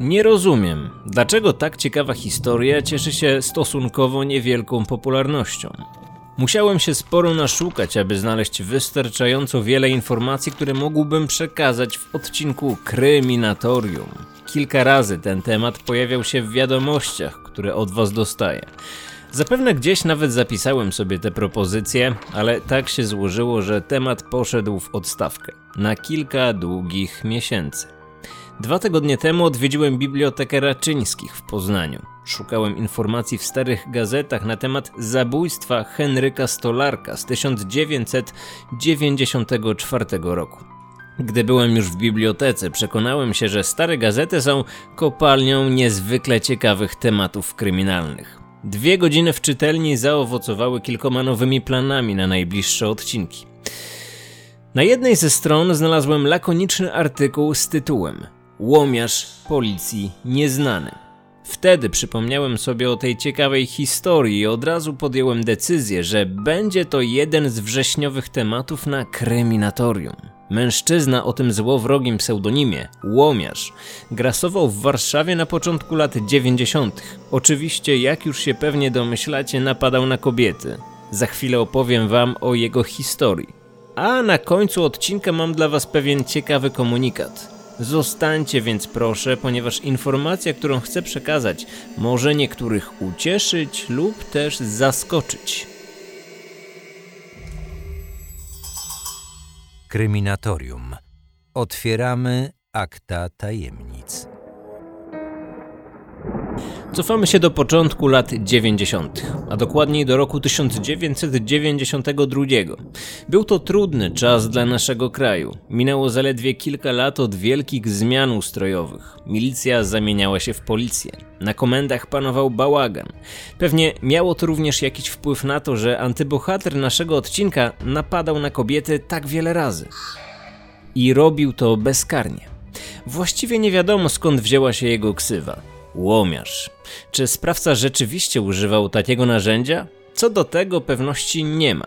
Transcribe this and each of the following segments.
Nie rozumiem, dlaczego tak ciekawa historia cieszy się stosunkowo niewielką popularnością. Musiałem się sporo naszukać, aby znaleźć wystarczająco wiele informacji, które mógłbym przekazać w odcinku Kryminatorium. Kilka razy ten temat pojawiał się w wiadomościach, które od Was dostaję. Zapewne gdzieś nawet zapisałem sobie te propozycje, ale tak się złożyło, że temat poszedł w odstawkę na kilka długich miesięcy. Dwa tygodnie temu odwiedziłem Bibliotekę Raczyńskich w Poznaniu. Szukałem informacji w starych gazetach na temat zabójstwa Henryka Stolarka z 1994 roku. Gdy byłem już w bibliotece, przekonałem się, że stare gazety są kopalnią niezwykle ciekawych tematów kryminalnych. Dwie godziny w czytelni zaowocowały kilkoma nowymi planami na najbliższe odcinki. Na jednej ze stron znalazłem lakoniczny artykuł z tytułem Łomiarz policji nieznany. Wtedy przypomniałem sobie o tej ciekawej historii i od razu podjąłem decyzję, że będzie to jeden z wrześniowych tematów na kryminatorium. Mężczyzna o tym złowrogim pseudonimie, Łomiarz, grasował w Warszawie na początku lat 90. Oczywiście, jak już się pewnie domyślacie, napadał na kobiety. Za chwilę opowiem wam o jego historii. A na końcu odcinka mam dla was pewien ciekawy komunikat. Zostańcie więc proszę, ponieważ informacja, którą chcę przekazać, może niektórych ucieszyć lub też zaskoczyć. Kryminatorium. Otwieramy akta tajemnic. Cofamy się do początku lat 90., a dokładniej do roku 1992. Był to trudny czas dla naszego kraju. Minęło zaledwie kilka lat od wielkich zmian ustrojowych. Milicja zamieniała się w policję. Na komendach panował bałagan. Pewnie miało to również jakiś wpływ na to, że antybohater naszego odcinka napadał na kobiety tak wiele razy. I robił to bezkarnie. Właściwie nie wiadomo skąd wzięła się jego ksywa. Łomiarz. Czy sprawca rzeczywiście używał takiego narzędzia? Co do tego pewności nie ma.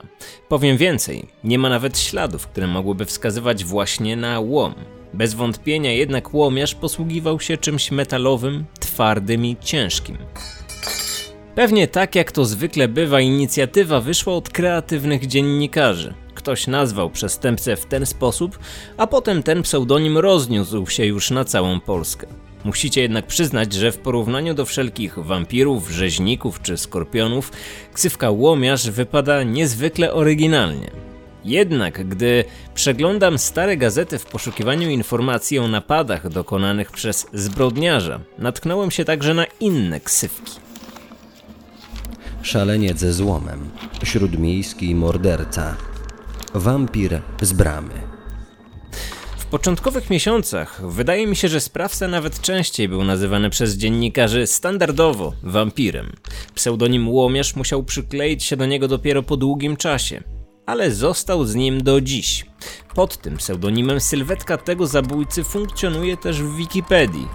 Powiem więcej, nie ma nawet śladów, które mogłyby wskazywać właśnie na łom. Bez wątpienia jednak łomiarz posługiwał się czymś metalowym, twardym i ciężkim. Pewnie tak jak to zwykle bywa, inicjatywa wyszła od kreatywnych dziennikarzy. Ktoś nazwał przestępcę w ten sposób, a potem ten pseudonim rozniósł się już na całą Polskę. Musicie jednak przyznać, że w porównaniu do wszelkich wampirów, rzeźników czy skorpionów, ksywka łomiarz wypada niezwykle oryginalnie. Jednak gdy przeglądam stare gazety w poszukiwaniu informacji o napadach dokonanych przez zbrodniarza, natknąłem się także na inne ksywki. Szaleniec ze złomem, śródmiejski morderca, wampir z bramy. Początkowych miesiącach wydaje mi się, że sprawca nawet częściej był nazywany przez dziennikarzy standardowo wampirem. Pseudonim Łomiarz musiał przykleić się do niego dopiero po długim czasie, ale został z nim do dziś. Pod tym pseudonimem sylwetka tego zabójcy funkcjonuje też w Wikipedii.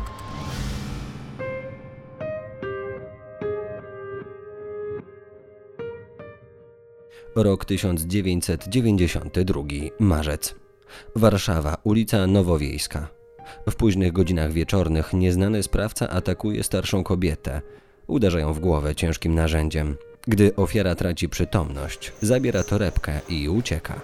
Rok 1992, marzec. Warszawa, ulica Nowowiejska. W późnych godzinach wieczornych nieznany sprawca atakuje starszą kobietę. Uderza w głowę ciężkim narzędziem. Gdy ofiara traci przytomność, zabiera torebkę i ucieka.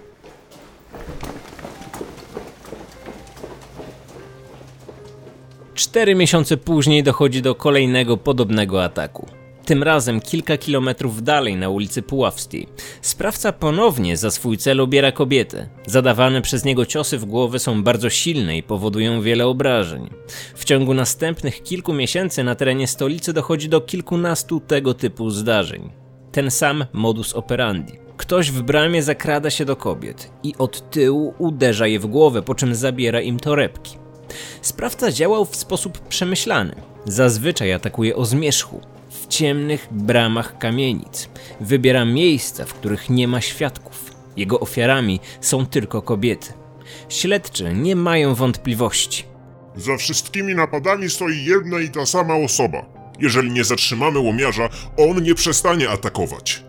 Cztery miesiące później dochodzi do kolejnego podobnego ataku. Tym razem kilka kilometrów dalej na ulicy Puławskiej. Sprawca ponownie za swój cel obiera kobietę. Zadawane przez niego ciosy w głowę są bardzo silne i powodują wiele obrażeń. W ciągu następnych kilku miesięcy na terenie stolicy dochodzi do kilkunastu tego typu zdarzeń. Ten sam modus operandi. Ktoś w bramie zakrada się do kobiet i od tyłu uderza je w głowę, po czym zabiera im torebki. Sprawca działał w sposób przemyślany. Zazwyczaj atakuje o zmierzchu, w ciemnych bramach kamienic. Wybiera miejsca, w których nie ma świadków. Jego ofiarami są tylko kobiety. Śledczy nie mają wątpliwości. Za wszystkimi napadami stoi jedna i ta sama osoba. Jeżeli nie zatrzymamy łomiarza, on nie przestanie atakować.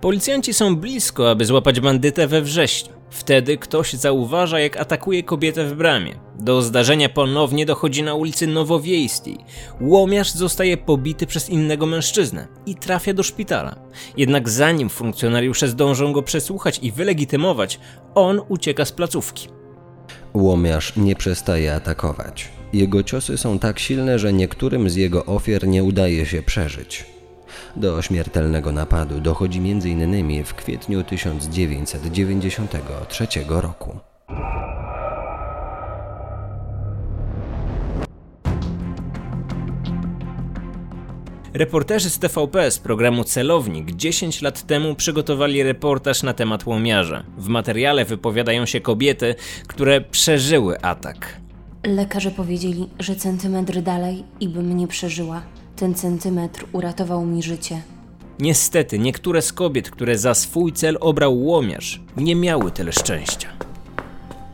Policjanci są blisko, aby złapać bandytę we wrześniu. Wtedy ktoś zauważa, jak atakuje kobietę w bramie. Do zdarzenia ponownie dochodzi na ulicy Nowowiejskiej. Łomiarz zostaje pobity przez innego mężczyznę i trafia do szpitala. Jednak zanim funkcjonariusze zdążą go przesłuchać i wylegitymować, on ucieka z placówki. Łomiarz nie przestaje atakować. Jego ciosy są tak silne, że niektórym z jego ofiar nie udaje się przeżyć. Do śmiertelnego napadu dochodzi m.in. w kwietniu 1993 roku. Reporterzy z TVP z programu Celownik 10 lat temu przygotowali reportaż na temat łomiarza. W materiale wypowiadają się kobiety, które przeżyły atak. Lekarze powiedzieli, że centymetr dalej i bym nie przeżyła. Ten centymetr uratował mi życie. Niestety, niektóre z kobiet, które za swój cel obrał łomiarz, nie miały tyle szczęścia.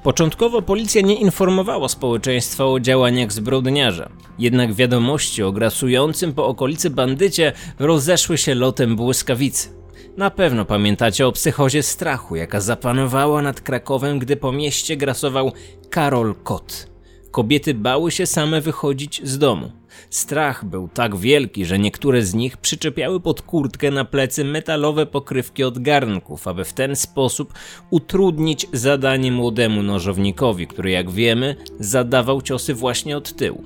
Początkowo policja nie informowała społeczeństwa o działaniach zbrodniarza. Jednak wiadomości o grasującym po okolicy bandycie rozeszły się lotem błyskawicy. Na pewno pamiętacie o psychozie strachu, jaka zapanowała nad Krakowem, gdy po mieście grasował Karol Kot. Kobiety bały się same wychodzić z domu. Strach był tak wielki, że niektóre z nich przyczepiały pod kurtkę na plecy metalowe pokrywki od garnków, aby w ten sposób utrudnić zadanie młodemu nożownikowi, który jak wiemy zadawał ciosy właśnie od tyłu.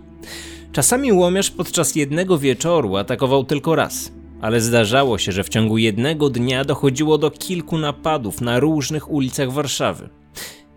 Czasami łomiarz podczas jednego wieczoru atakował tylko raz, ale zdarzało się, że w ciągu jednego dnia dochodziło do kilku napadów na różnych ulicach Warszawy.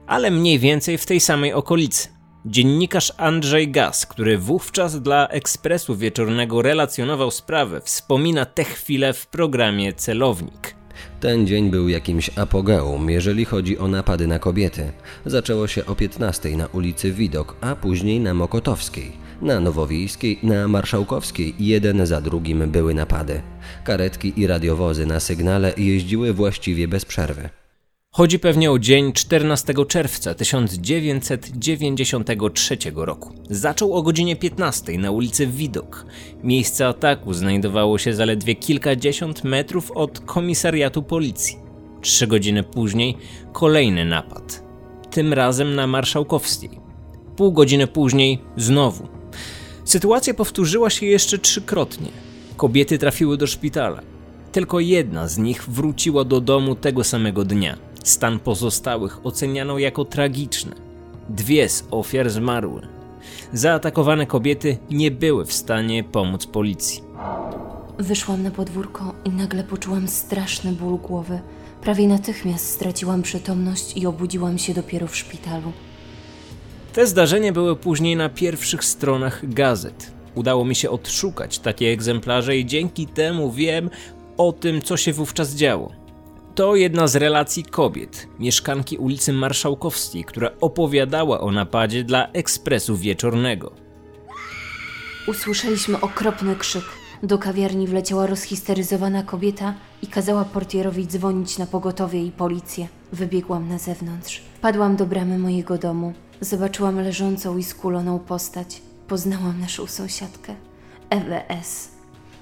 Ale mniej więcej w tej samej okolicy. Dziennikarz Andrzej Gaz, który wówczas dla Ekspresu Wieczornego relacjonował sprawę, wspomina tę chwilę w programie Celownik. Ten dzień był jakimś apogeum, jeżeli chodzi o napady na kobiety. Zaczęło się o 15 na ulicy Widok, a później na Mokotowskiej. Na Nowowiejskiej, na Marszałkowskiej jeden za drugim były napady. Karetki i radiowozy na sygnale jeździły właściwie bez przerwy. Chodzi pewnie o dzień 14 czerwca 1993 roku. Zaczął o godzinie 15 na ulicy Widok. Miejsce ataku znajdowało się zaledwie kilkadziesiąt metrów od komisariatu policji. Trzy godziny później kolejny napad. Tym razem na Marszałkowskiej. Pół godziny później znowu. Sytuacja powtórzyła się jeszcze trzykrotnie. Kobiety trafiły do szpitala. Tylko jedna z nich wróciła do domu tego samego dnia. Stan pozostałych oceniano jako tragiczny. Dwie z ofiar zmarły. Zaatakowane kobiety nie były w stanie pomóc policji. Wyszłam na podwórko i nagle poczułam straszny ból głowy. Prawie natychmiast straciłam przytomność i obudziłam się dopiero w szpitalu. Te zdarzenia były później na pierwszych stronach gazet. Udało mi się odszukać takie egzemplarze i dzięki temu wiem o tym, co się wówczas działo. To jedna z relacji kobiet, mieszkanki ulicy Marszałkowskiej, która opowiadała o napadzie dla ekspresu wieczornego. Usłyszeliśmy okropny krzyk. Do kawiarni wleciała rozhisteryzowana kobieta i kazała portierowi dzwonić na pogotowie i policję. Wybiegłam na zewnątrz. Padłam do bramy mojego domu. Zobaczyłam leżącą i skuloną postać. Poznałam naszą sąsiadkę, Ewę S.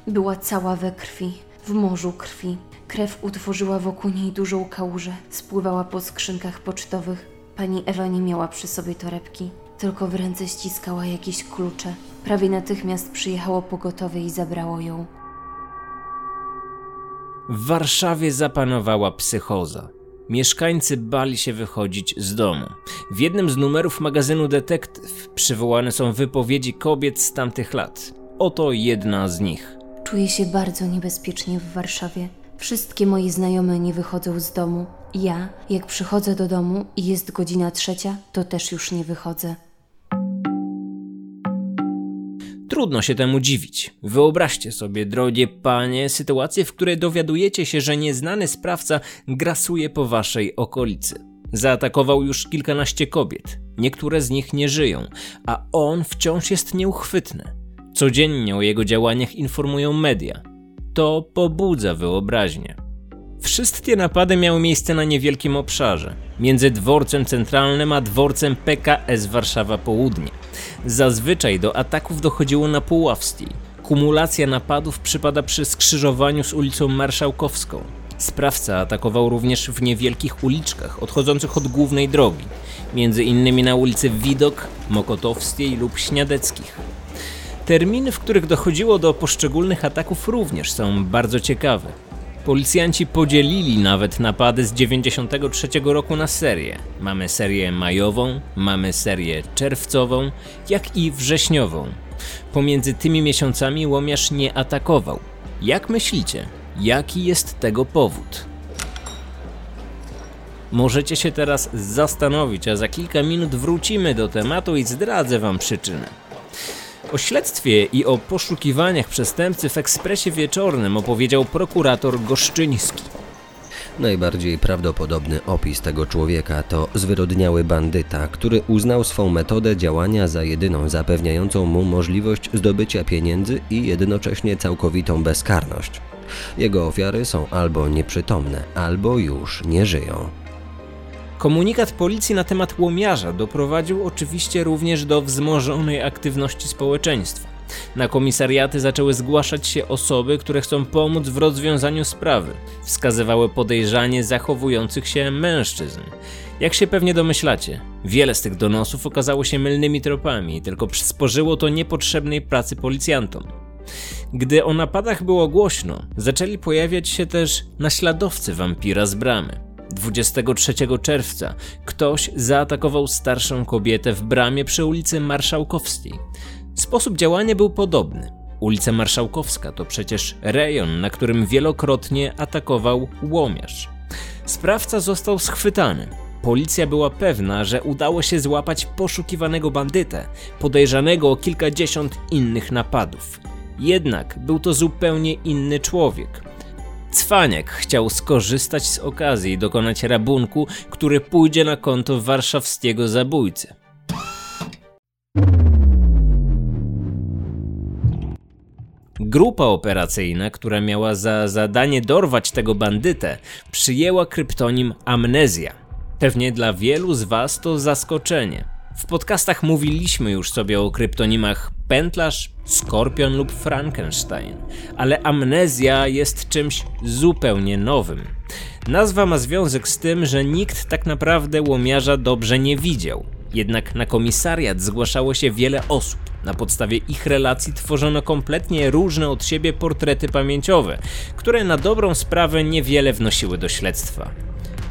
Była cała we krwi, w morzu krwi. Krew utworzyła wokół niej dużą kałużę, spływała po skrzynkach pocztowych. Pani Ewa nie miała przy sobie torebki, tylko w ręce ściskała jakieś klucze. Prawie natychmiast przyjechało pogotowie i zabrało ją. W Warszawie zapanowała psychoza. Mieszkańcy bali się wychodzić z domu. W jednym z numerów magazynu Detektyw przywołane są wypowiedzi kobiet z tamtych lat. Oto jedna z nich. Czuję się bardzo niebezpiecznie w Warszawie. Wszystkie moje znajome nie wychodzą z domu. Ja, jak przychodzę do domu i jest godzina trzecia, to też już nie wychodzę. Trudno się temu dziwić. Wyobraźcie sobie, drogie panie, sytuację, w której dowiadujecie się, że nieznany sprawca grasuje po waszej okolicy. Zaatakował już kilkanaście kobiet. Niektóre z nich nie żyją, a on wciąż jest nieuchwytny. Codziennie o jego działaniach informują media. To pobudza wyobraźnię. Wszystkie napady miały miejsce na niewielkim obszarze, między dworcem centralnym a dworcem PKS Warszawa Południe. Zazwyczaj do ataków dochodziło na Puławskiej. Kumulacja napadów przypada przy skrzyżowaniu z ulicą Marszałkowską. Sprawca atakował również w niewielkich uliczkach odchodzących od głównej drogi, między innymi na ulicy Widok, Mokotowskiej lub Śniadeckich. Terminy, w których dochodziło do poszczególnych ataków również są bardzo ciekawe. Policjanci podzielili nawet napady z 93 roku na serię. Mamy serię majową, mamy serię czerwcową, jak i wrześniową. Pomiędzy tymi miesiącami łomiarz nie atakował. Jak myślicie, jaki jest tego powód? Możecie się teraz zastanowić, a za kilka minut wrócimy do tematu i zdradzę wam przyczynę. O śledztwie i o poszukiwaniach przestępcy w ekspresie wieczornym opowiedział prokurator Goszczyński. Najbardziej prawdopodobny opis tego człowieka to zwyrodniały bandyta, który uznał swą metodę działania za jedyną zapewniającą mu możliwość zdobycia pieniędzy i jednocześnie całkowitą bezkarność. Jego ofiary są albo nieprzytomne, albo już nie żyją. Komunikat policji na temat łomiarza doprowadził oczywiście również do wzmożonej aktywności społeczeństwa. Na komisariaty zaczęły zgłaszać się osoby, które chcą pomóc w rozwiązaniu sprawy. Wskazywały podejrzanie zachowujących się mężczyzn. Jak się pewnie domyślacie, wiele z tych donosów okazało się mylnymi tropami, tylko przysporzyło to niepotrzebnej pracy policjantom. Gdy o napadach było głośno, zaczęli pojawiać się też naśladowcy wampira z bramy. 23 czerwca ktoś zaatakował starszą kobietę w bramie przy ulicy Marszałkowskiej. Sposób działania był podobny. Ulica Marszałkowska to przecież rejon, na którym wielokrotnie atakował łomiarz. Sprawca został schwytany. Policja była pewna, że udało się złapać poszukiwanego bandytę, podejrzanego o kilkadziesiąt innych napadów. Jednak był to zupełnie inny człowiek. Cwaniak chciał skorzystać z okazji i dokonać rabunku, który pójdzie na konto warszawskiego zabójcy. Grupa operacyjna, która miała za zadanie dorwać tego bandytę, przyjęła kryptonim Amnezja. Pewnie dla wielu z Was to zaskoczenie. W podcastach mówiliśmy już sobie o kryptonimach Pętlarz, Skorpion lub Frankenstein, ale amnezja jest czymś zupełnie nowym. Nazwa ma związek z tym, że nikt tak naprawdę łomiarza dobrze nie widział. Jednak na komisariat zgłaszało się wiele osób. Na podstawie ich relacji tworzono kompletnie różne od siebie portrety pamięciowe, które na dobrą sprawę niewiele wnosiły do śledztwa.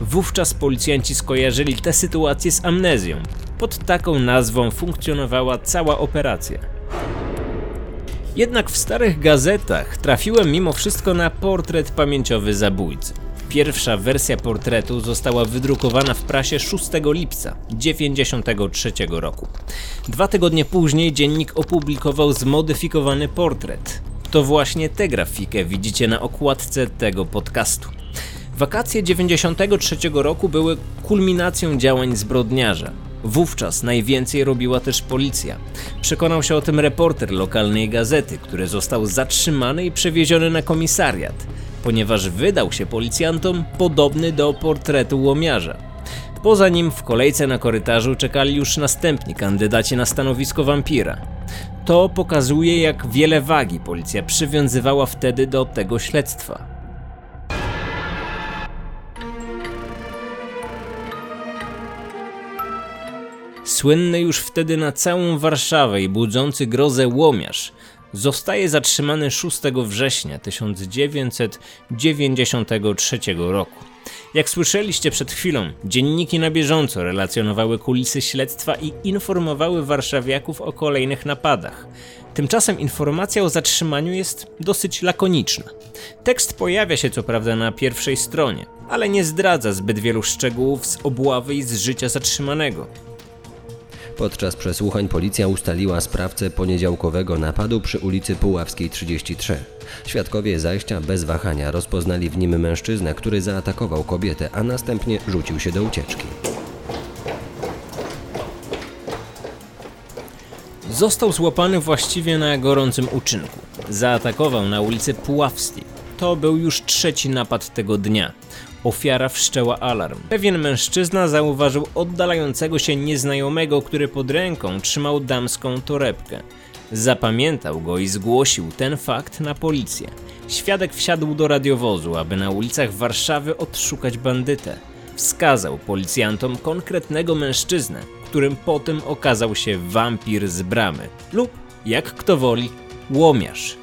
Wówczas policjanci skojarzyli tę sytuację z amnezją. Pod taką nazwą funkcjonowała cała operacja. Jednak w starych gazetach trafiłem mimo wszystko na portret pamięciowy zabójcy. Pierwsza wersja portretu została wydrukowana w prasie 6 lipca 1993 roku. Dwa tygodnie później dziennik opublikował zmodyfikowany portret. To właśnie tę grafikę widzicie na okładce tego podcastu. Wakacje 93 roku były kulminacją działań zbrodniarza. Wówczas najwięcej robiła też policja. Przekonał się o tym reporter lokalnej gazety, który został zatrzymany i przewieziony na komisariat, ponieważ wydał się policjantom podobny do portretu łomiarza. Poza nim w kolejce na korytarzu czekali już następni kandydaci na stanowisko wampira. To pokazuje, jak wiele wagi policja przywiązywała wtedy do tego śledztwa. Słynny już wtedy na całą Warszawę i budzący grozę łomiarz zostaje zatrzymany 6 września 1993 roku. Jak słyszeliście przed chwilą, dzienniki na bieżąco relacjonowały kulisy śledztwa i informowały warszawiaków o kolejnych napadach. Tymczasem informacja o zatrzymaniu jest dosyć lakoniczna. Tekst pojawia się co prawda na pierwszej stronie, ale nie zdradza zbyt wielu szczegółów z obławy i z życia zatrzymanego. Podczas przesłuchań policja ustaliła sprawcę poniedziałkowego napadu przy ulicy Puławskiej 33. Świadkowie zajścia bez wahania rozpoznali w nim mężczyznę, który zaatakował kobietę, a następnie rzucił się do ucieczki. Został złapany właściwie na gorącym uczynku. Zaatakował na ulicy Puławskiej. To był już trzeci napad tego dnia. Ofiara wszczęła alarm. Pewien mężczyzna zauważył oddalającego się nieznajomego, który pod ręką trzymał damską torebkę. Zapamiętał go i zgłosił ten fakt na policję. Świadek wsiadł do radiowozu, aby na ulicach Warszawy odszukać bandytę. Wskazał policjantom konkretnego mężczyznę, którym potem okazał się wampir z bramy lub, jak kto woli, łomiarz.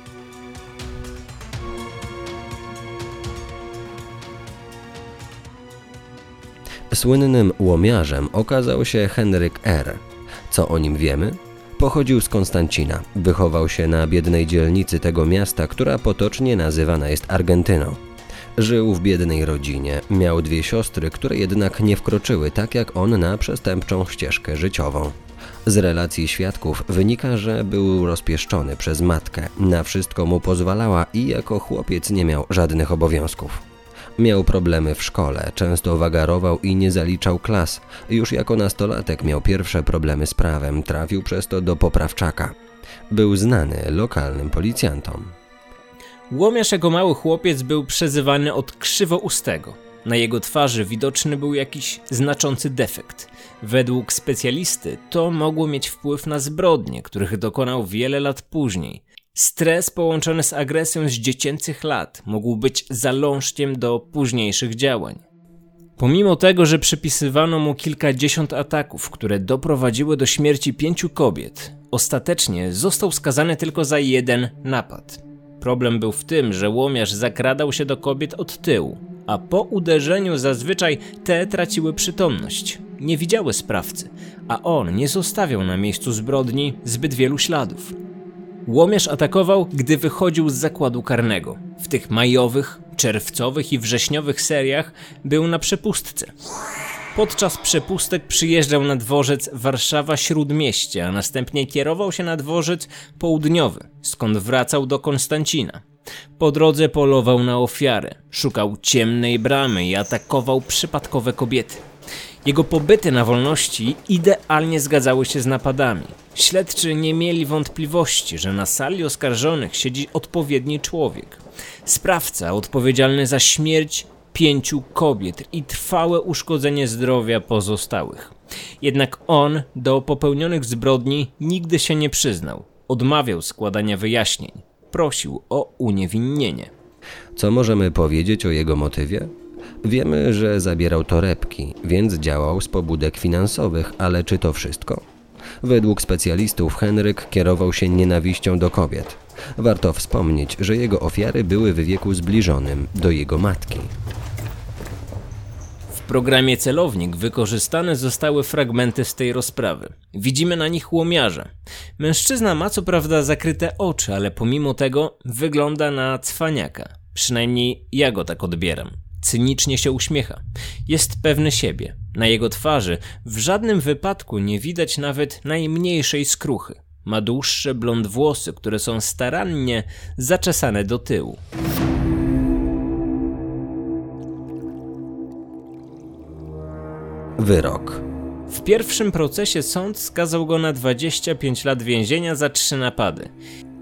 Słynnym łomiarzem okazał się Henryk R. Co o nim wiemy? Pochodził z Konstancina. Wychował się na biednej dzielnicy tego miasta, która potocznie nazywana jest Argentyną. Żył w biednej rodzinie, miał dwie siostry, które jednak nie wkroczyły tak jak on na przestępczą ścieżkę życiową. Z relacji świadków wynika, że był rozpieszczony przez matkę, na wszystko mu pozwalała i jako chłopiec nie miał żadnych obowiązków. Miał problemy w szkole, często wagarował i nie zaliczał klas. Już jako nastolatek miał pierwsze problemy z prawem, trafił przez to do poprawczaka. Był znany lokalnym policjantom. Łomiarz jako mały chłopiec był przezywany od krzywoustego. Na jego twarzy widoczny był jakiś znaczący defekt. Według specjalisty to mogło mieć wpływ na zbrodnie, których dokonał wiele lat później. Stres połączony z agresją z dziecięcych lat mógł być zalążkiem do późniejszych działań. Pomimo tego, że przypisywano mu kilkadziesiąt ataków, które doprowadziły do śmierci pięciu kobiet, ostatecznie został skazany tylko za jeden napad. Problem był w tym, że łomiarz zakradał się do kobiet od tyłu, a po uderzeniu zazwyczaj te traciły przytomność. Nie widziały sprawcy, a on nie zostawiał na miejscu zbrodni zbyt wielu śladów. Łomiarz atakował, gdy wychodził z zakładu karnego. W tych majowych, czerwcowych i wrześniowych seriach był na przepustce. Podczas przepustek przyjeżdżał na dworzec Warszawa-Śródmieście, a następnie kierował się na dworzec południowy, skąd wracał do Konstancina. Po drodze polował na ofiarę, szukał ciemnej bramy i atakował przypadkowe kobiety. Jego pobyty na wolności idealnie zgadzały się z napadami. Śledczy nie mieli wątpliwości, że na sali oskarżonych siedzi odpowiedni człowiek. Sprawca odpowiedzialny za śmierć pięciu kobiet i trwałe uszkodzenie zdrowia pozostałych. Jednak on do popełnionych zbrodni nigdy się nie przyznał. Odmawiał składania wyjaśnień. Prosił o uniewinnienie. Co możemy powiedzieć o jego motywie? Wiemy, że zabierał torebki, więc działał z pobudek finansowych, ale czy to wszystko? Według specjalistów Henryk kierował się nienawiścią do kobiet. Warto wspomnieć, że jego ofiary były w wieku zbliżonym do jego matki. W programie Celownik wykorzystane zostały fragmenty z tej rozprawy. Widzimy na nich łomiarza. Mężczyzna ma co prawda zakryte oczy, ale pomimo tego wygląda na cwaniaka. Przynajmniej ja go tak odbieram. Cynicznie się uśmiecha. Jest pewny siebie. Na jego twarzy w żadnym wypadku nie widać nawet najmniejszej skruchy. Ma dłuższe blond włosy, które są starannie zaczesane do tyłu. Wyrok. W pierwszym procesie sąd skazał go na 25 lat więzienia za trzy napady.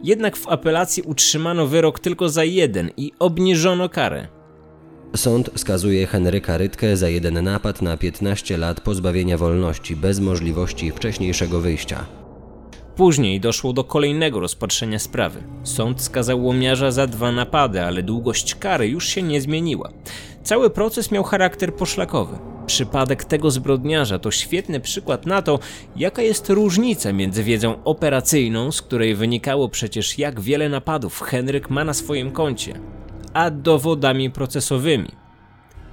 Jednak w apelacji utrzymano wyrok tylko za jeden i obniżono karę. Sąd skazuje Henryka Rytkę za jeden napad na 15 lat pozbawienia wolności bez możliwości wcześniejszego wyjścia. Później doszło do kolejnego rozpatrzenia sprawy. Sąd skazał łomiarza za dwa napady, ale długość kary już się nie zmieniła. Cały proces miał charakter poszlakowy. Przypadek tego zbrodniarza to świetny przykład na to, jaka jest różnica między wiedzą operacyjną, z której wynikało przecież jak wiele napadów Henryk ma na swoim koncie, a dowodami procesowymi.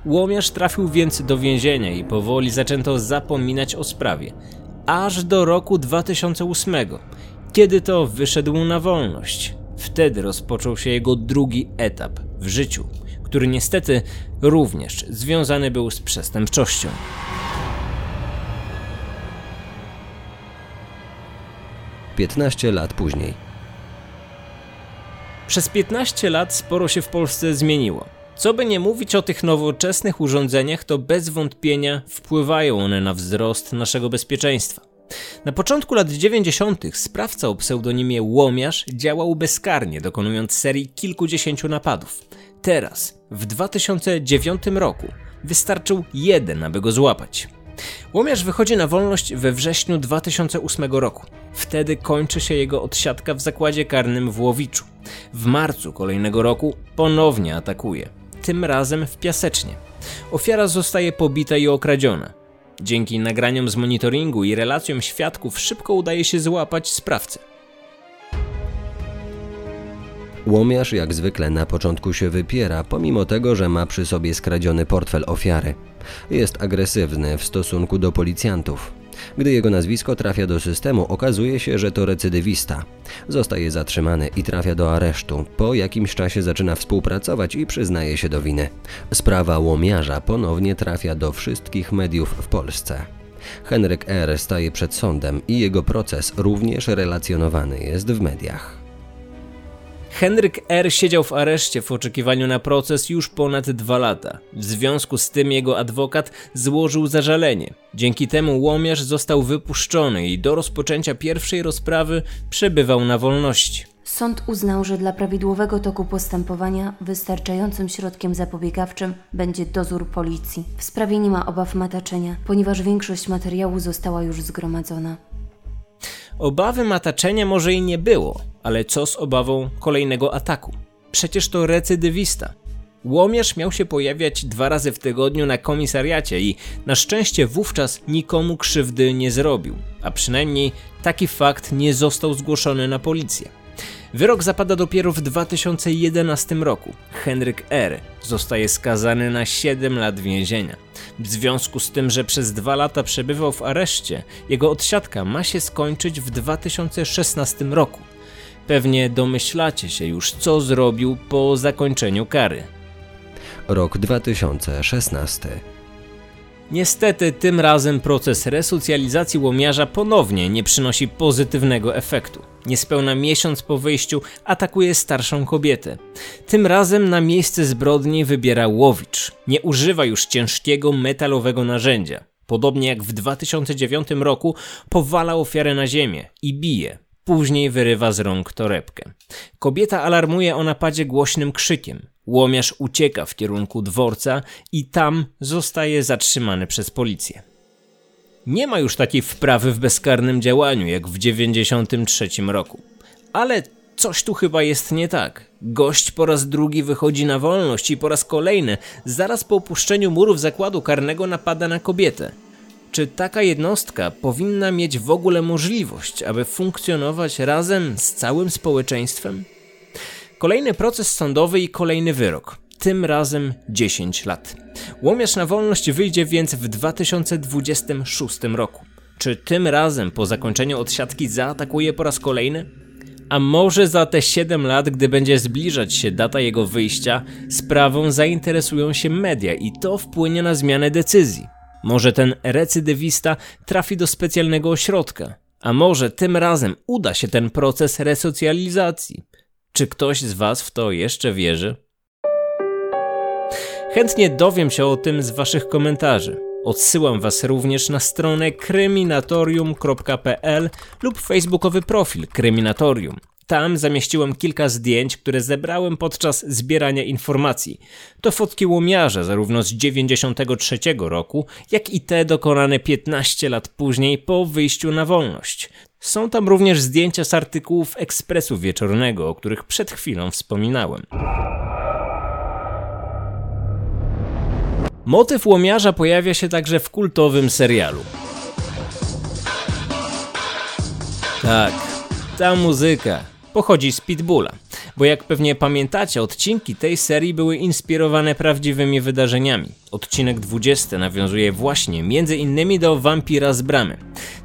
Łomiarz trafił więc do więzienia i powoli zaczęto zapominać o sprawie, aż do roku 2008, kiedy to wyszedł na wolność. Wtedy rozpoczął się jego drugi etap w życiu, który niestety również związany był z przestępczością. Piętnaście lat później. Przez 15 lat sporo się w Polsce zmieniło. Co by nie mówić o tych nowoczesnych urządzeniach, to bez wątpienia wpływają one na wzrost naszego bezpieczeństwa. Na początku lat 90. sprawca o pseudonimie Łomiarz działał bezkarnie, dokonując serii kilkudziesięciu napadów. Teraz, w 2009 roku, wystarczył jeden, aby go złapać. Łomiarz wychodzi na wolność we wrześniu 2008 roku. Wtedy kończy się jego odsiadka w zakładzie karnym w Łowiczu. W marcu kolejnego roku ponownie atakuje. Tym razem w Piasecznie. Ofiara zostaje pobita i okradziona. Dzięki nagraniom z monitoringu i relacjom świadków szybko udaje się złapać sprawcę. Łomiarz jak zwykle na początku się wypiera, pomimo tego, że ma przy sobie skradziony portfel ofiary. Jest agresywny w stosunku do policjantów. Gdy jego nazwisko trafia do systemu, okazuje się, że to recydywista. Zostaje zatrzymany i trafia do aresztu. Po jakimś czasie zaczyna współpracować i przyznaje się do winy. Sprawa łomiarza ponownie trafia do wszystkich mediów w Polsce. Henryk R. staje przed sądem i jego proces również relacjonowany jest w mediach. Henryk R. siedział w areszcie w oczekiwaniu na proces już ponad dwa lata. W związku z tym jego adwokat złożył zażalenie. Dzięki temu łomiarz został wypuszczony i do rozpoczęcia pierwszej rozprawy przebywał na wolności. Sąd uznał, że dla prawidłowego toku postępowania wystarczającym środkiem zapobiegawczym będzie dozór policji. W sprawie nie ma obaw mataczenia, ponieważ większość materiału została już zgromadzona. Obawy mataczenia może i nie było, ale co z obawą kolejnego ataku? Przecież to recydywista. Łomiarz miał się pojawiać dwa razy w tygodniu na komisariacie i na szczęście wówczas nikomu krzywdy nie zrobił, a przynajmniej taki fakt nie został zgłoszony na policję. Wyrok zapada dopiero w 2011 roku. Henryk R. zostaje skazany na 7 lat więzienia. W związku z tym, że przez dwa lata przebywał w areszcie, jego odsiadka ma się skończyć w 2016 roku. Pewnie domyślacie się już, co zrobił po zakończeniu kary. Rok 2016. Niestety, tym razem proces resocjalizacji łomiarza ponownie nie przynosi pozytywnego efektu. Niespełna miesiąc po wyjściu atakuje starszą kobietę. Tym razem na miejsce zbrodni wybiera łowicz. Nie używa już ciężkiego metalowego narzędzia. Podobnie jak w 2009 roku powala ofiarę na ziemię i bije. Później wyrywa z rąk torebkę. Kobieta alarmuje o napadzie głośnym krzykiem. Łomiarz ucieka w kierunku dworca i tam zostaje zatrzymany przez policję. Nie ma już takiej wprawy w bezkarnym działaniu jak w 93 roku. Ale coś tu chyba jest nie tak. Gość po raz drugi wychodzi na wolność i po raz kolejny, zaraz po opuszczeniu murów zakładu karnego, napada na kobietę. Czy taka jednostka powinna mieć w ogóle możliwość, aby funkcjonować razem z całym społeczeństwem? Kolejny proces sądowy i kolejny wyrok. Tym razem 10 lat. Łomiarz na wolność wyjdzie więc w 2026 roku. Czy tym razem po zakończeniu odsiadki zaatakuje po raz kolejny? A może za te 7 lat, gdy będzie zbliżać się data jego wyjścia, sprawą zainteresują się media i to wpłynie na zmianę decyzji. Może ten recydywista trafi do specjalnego ośrodka, a może tym razem uda się ten proces resocjalizacji. Czy ktoś z Was w to jeszcze wierzy? Chętnie dowiem się o tym z Waszych komentarzy. Odsyłam Was również na stronę kryminatorium.pl lub facebookowy profil Kryminatorium. Tam zamieściłem kilka zdjęć, które zebrałem podczas zbierania informacji. To fotki łomiarza zarówno z 93 roku, jak i te dokonane 15 lat później po wyjściu na wolność. Są tam również zdjęcia z artykułów Ekspresu Wieczornego, o których przed chwilą wspominałem. Motyw łomiarza pojawia się także w kultowym serialu. Tak, ta muzyka pochodzi z Pitbulla, bo jak pewnie pamiętacie, odcinki tej serii były inspirowane prawdziwymi wydarzeniami. Odcinek 20 nawiązuje właśnie między innymi do Wampira z Bramy.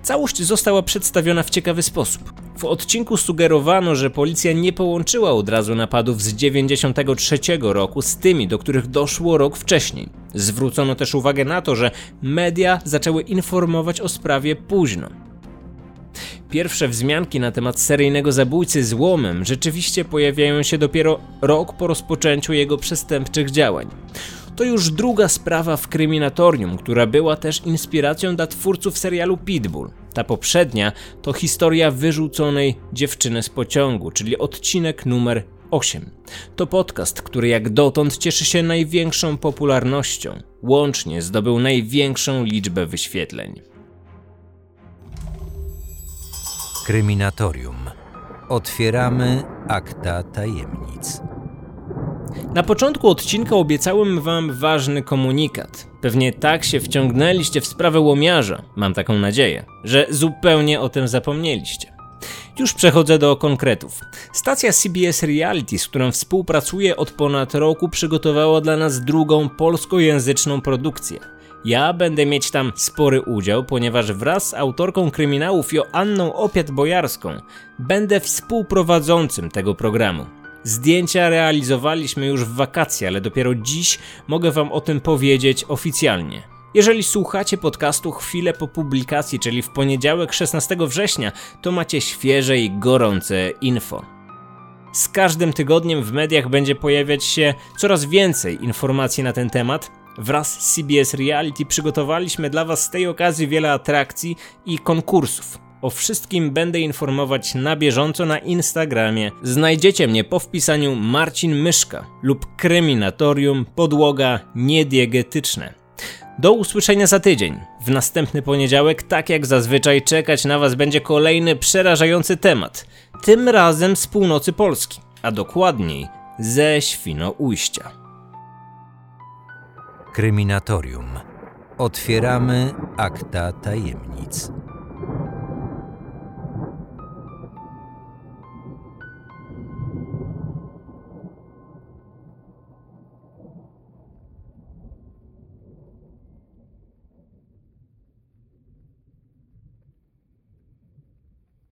Całość została przedstawiona w ciekawy sposób. W odcinku sugerowano, że policja nie połączyła od razu napadów z 93 roku z tymi, do których doszło rok wcześniej. Zwrócono też uwagę na to, że media zaczęły informować o sprawie późno. Pierwsze wzmianki na temat seryjnego zabójcy z łomem rzeczywiście pojawiają się dopiero rok po rozpoczęciu jego przestępczych działań. To już druga sprawa w kryminatorium, która była też inspiracją dla twórców serialu Pitbull. Ta poprzednia to historia wyrzuconej dziewczyny z pociągu, czyli odcinek numer 8. To podcast, który jak dotąd cieszy się największą popularnością. Łącznie zdobył największą liczbę wyświetleń. Kryminatorium. Otwieramy akta tajemnic. Na początku odcinka obiecałem wam ważny komunikat. Pewnie tak się wciągnęliście w sprawę łomiarza, mam taką nadzieję, że zupełnie o tym zapomnieliście. Już przechodzę do konkretów. Stacja CBS Reality, z którą współpracuję od ponad roku, przygotowała dla nas drugą polskojęzyczną produkcję. Ja będę mieć tam spory udział, ponieważ wraz z autorką kryminałów Joanną Opiat-Bojarską będę współprowadzącym tego programu. Zdjęcia realizowaliśmy już w wakacje, ale dopiero dziś mogę Wam o tym powiedzieć oficjalnie. Jeżeli słuchacie podcastu chwilę po publikacji, czyli w poniedziałek 16 września, to macie świeże i gorące info. Z każdym tygodniem w mediach będzie pojawiać się coraz więcej informacji na ten temat. Wraz z CBS Reality przygotowaliśmy dla Was z tej okazji wiele atrakcji i konkursów. O wszystkim będę informować na bieżąco na Instagramie. Znajdziecie mnie po wpisaniu Marcin Myszka lub Kryminatorium Podłoga Niediegetyczne. Do usłyszenia za tydzień. W następny poniedziałek, tak jak zazwyczaj, czekać na Was będzie kolejny przerażający temat. Tym razem z północy Polski, a dokładniej ze Świnoujścia. Kryminatorium. Otwieramy akta tajemnic.